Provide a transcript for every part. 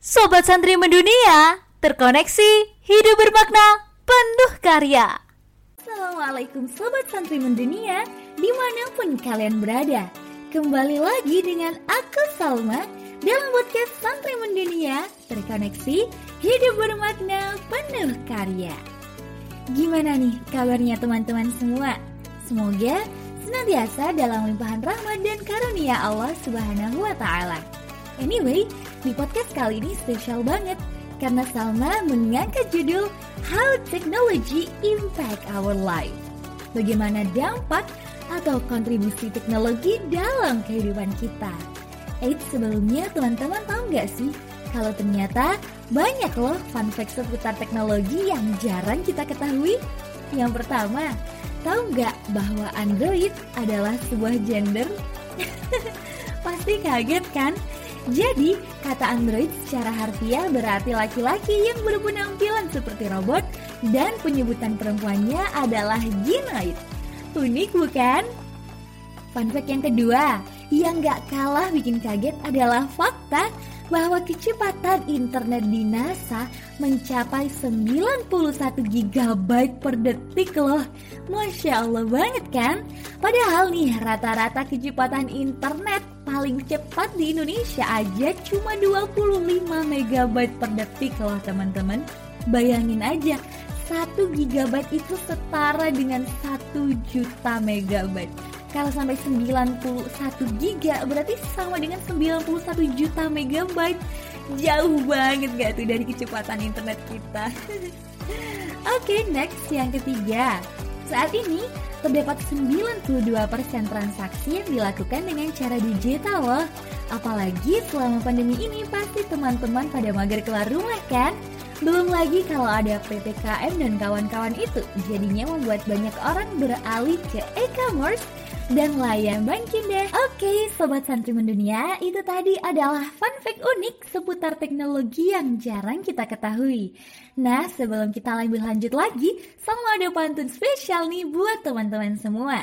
Sobat Santri Mendunia, terkoneksi, hidup bermakna, penuh karya. Assalamualaikum Sobat Santri Mendunia, di mana pun kalian berada. Kembali lagi dengan aku Salma dalam podcast Santri Mendunia, terkoneksi, hidup bermakna, penuh karya. Gimana nih kabarnya teman-teman semua? Semoga senantiasa dalam limpahan rahmat dan karunia Allah Subhanahu wa taala. Anyway, di podcast kali ini spesial banget karena Salma mengangkat judul How Technology Impact Our Life. Bagaimana dampak atau kontribusi teknologi dalam kehidupan kita. Eits, sebelumnya teman-teman tahu nggak sih kalau ternyata banyak loh fun fact seputar teknologi yang jarang kita ketahui? Yang pertama, tahu nggak bahwa Android adalah sebuah gender? Pasti kaget kan? Jadi, kata android secara harfiah berarti laki-laki yang berpenampilan seperti robot dan penyebutan perempuannya adalah ginoid. Unik bukan? Fun fact yang kedua, yang gak kalah bikin kaget adalah fakta bahwa kecepatan internet di NASA mencapai 91 GB per detik loh. Masya Allah banget kan? Padahal nih rata-rata kecepatan internet paling cepat di Indonesia aja cuma 25 MB per detik loh teman-teman. Bayangin aja, 1 GB itu setara dengan 1 juta megabyte. Kalau sampai 91 giga berarti sama dengan 91 juta megabyte. Jauh banget gak tuh dari kecepatan internet kita. Oke, okay, next yang ketiga. Saat ini terdapat 92% transaksi yang dilakukan dengan cara digital loh. Apalagi selama pandemi ini pasti teman-teman pada mager keluar rumah kan? Belum lagi kalau ada PPKM dan kawan-kawan itu, jadinya membuat banyak orang beralih ke e-commerce dan layan banking deh. Oke, sobat santri mendunia, itu tadi adalah fun fact unik seputar teknologi yang jarang kita ketahui. Nah, sebelum kita lebih lanjut lagi, sama ada pantun spesial nih buat teman-teman semua.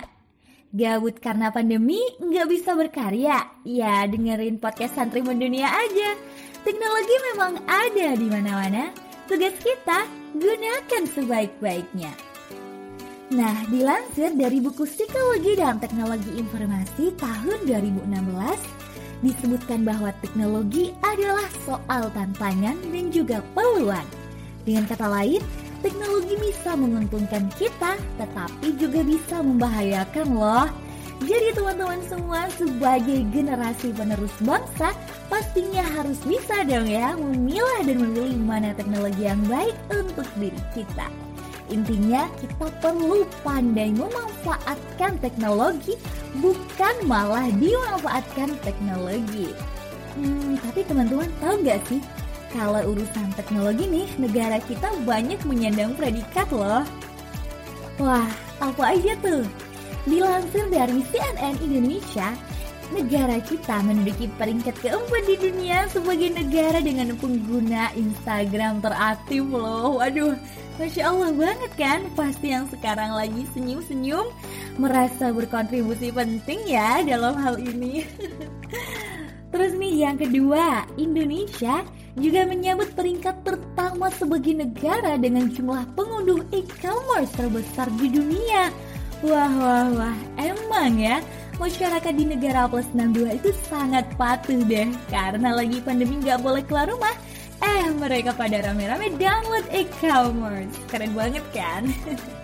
Gabut karena pandemi, nggak bisa berkarya? Ya, dengerin podcast santri mendunia aja. Teknologi memang ada di mana-mana. Tugas kita, gunakan sebaik-baiknya. Nah, dilansir dari buku Psikologi dan Teknologi Informasi tahun 2016, disebutkan bahwa teknologi adalah soal tantangan dan juga peluang. Dengan kata lain, teknologi bisa menguntungkan kita, tetapi juga bisa membahayakan loh. Jadi teman-teman semua sebagai generasi penerus bangsa pastinya harus bisa dong ya memilah dan memilih mana teknologi yang baik untuk diri kita. Intinya kita perlu pandai memanfaatkan teknologi bukan malah dimanfaatkan teknologi. Hmm, tapi teman-teman tahu nggak sih kalau urusan teknologi nih negara kita banyak menyandang predikat loh. Wah, apa aja tuh? Dilansir dari CNN Indonesia, negara kita menduduki peringkat keempat di dunia sebagai negara dengan pengguna Instagram teraktif loh. Waduh, Masya Allah banget kan? Pasti yang sekarang lagi senyum-senyum merasa berkontribusi penting ya dalam hal ini. Terus nih yang kedua, Indonesia juga menyambut peringkat pertama sebagai negara dengan jumlah pengunduh e-commerce terbesar di dunia. Wah, wah, wah, emang ya masyarakat di negara plus 62 itu sangat patuh deh karena lagi pandemi nggak boleh keluar rumah Eh, mereka pada rame-rame download e-commerce. Keren banget kan?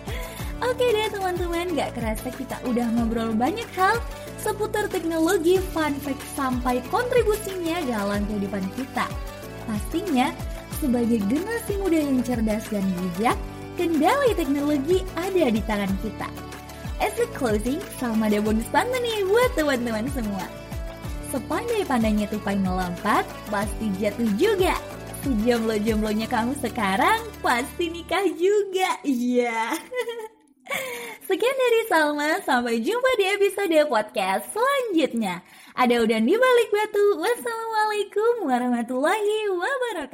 Oke deh teman-teman, gak kerasa kita udah ngobrol banyak hal seputar teknologi, fun fact, sampai kontribusinya dalam kehidupan kita. Pastinya, sebagai generasi muda yang cerdas dan bijak, kendali teknologi ada di tangan kita. As a closing, sama ada bonus pantun nih buat teman-teman semua. Sepandai-pandainya tupai melompat, pasti jatuh juga jomblo-jomblonya kamu sekarang pasti nikah juga. Iya. Sekian dari Salma, sampai jumpa di episode podcast selanjutnya. Ada udah di balik batu. Wassalamualaikum warahmatullahi wabarakatuh.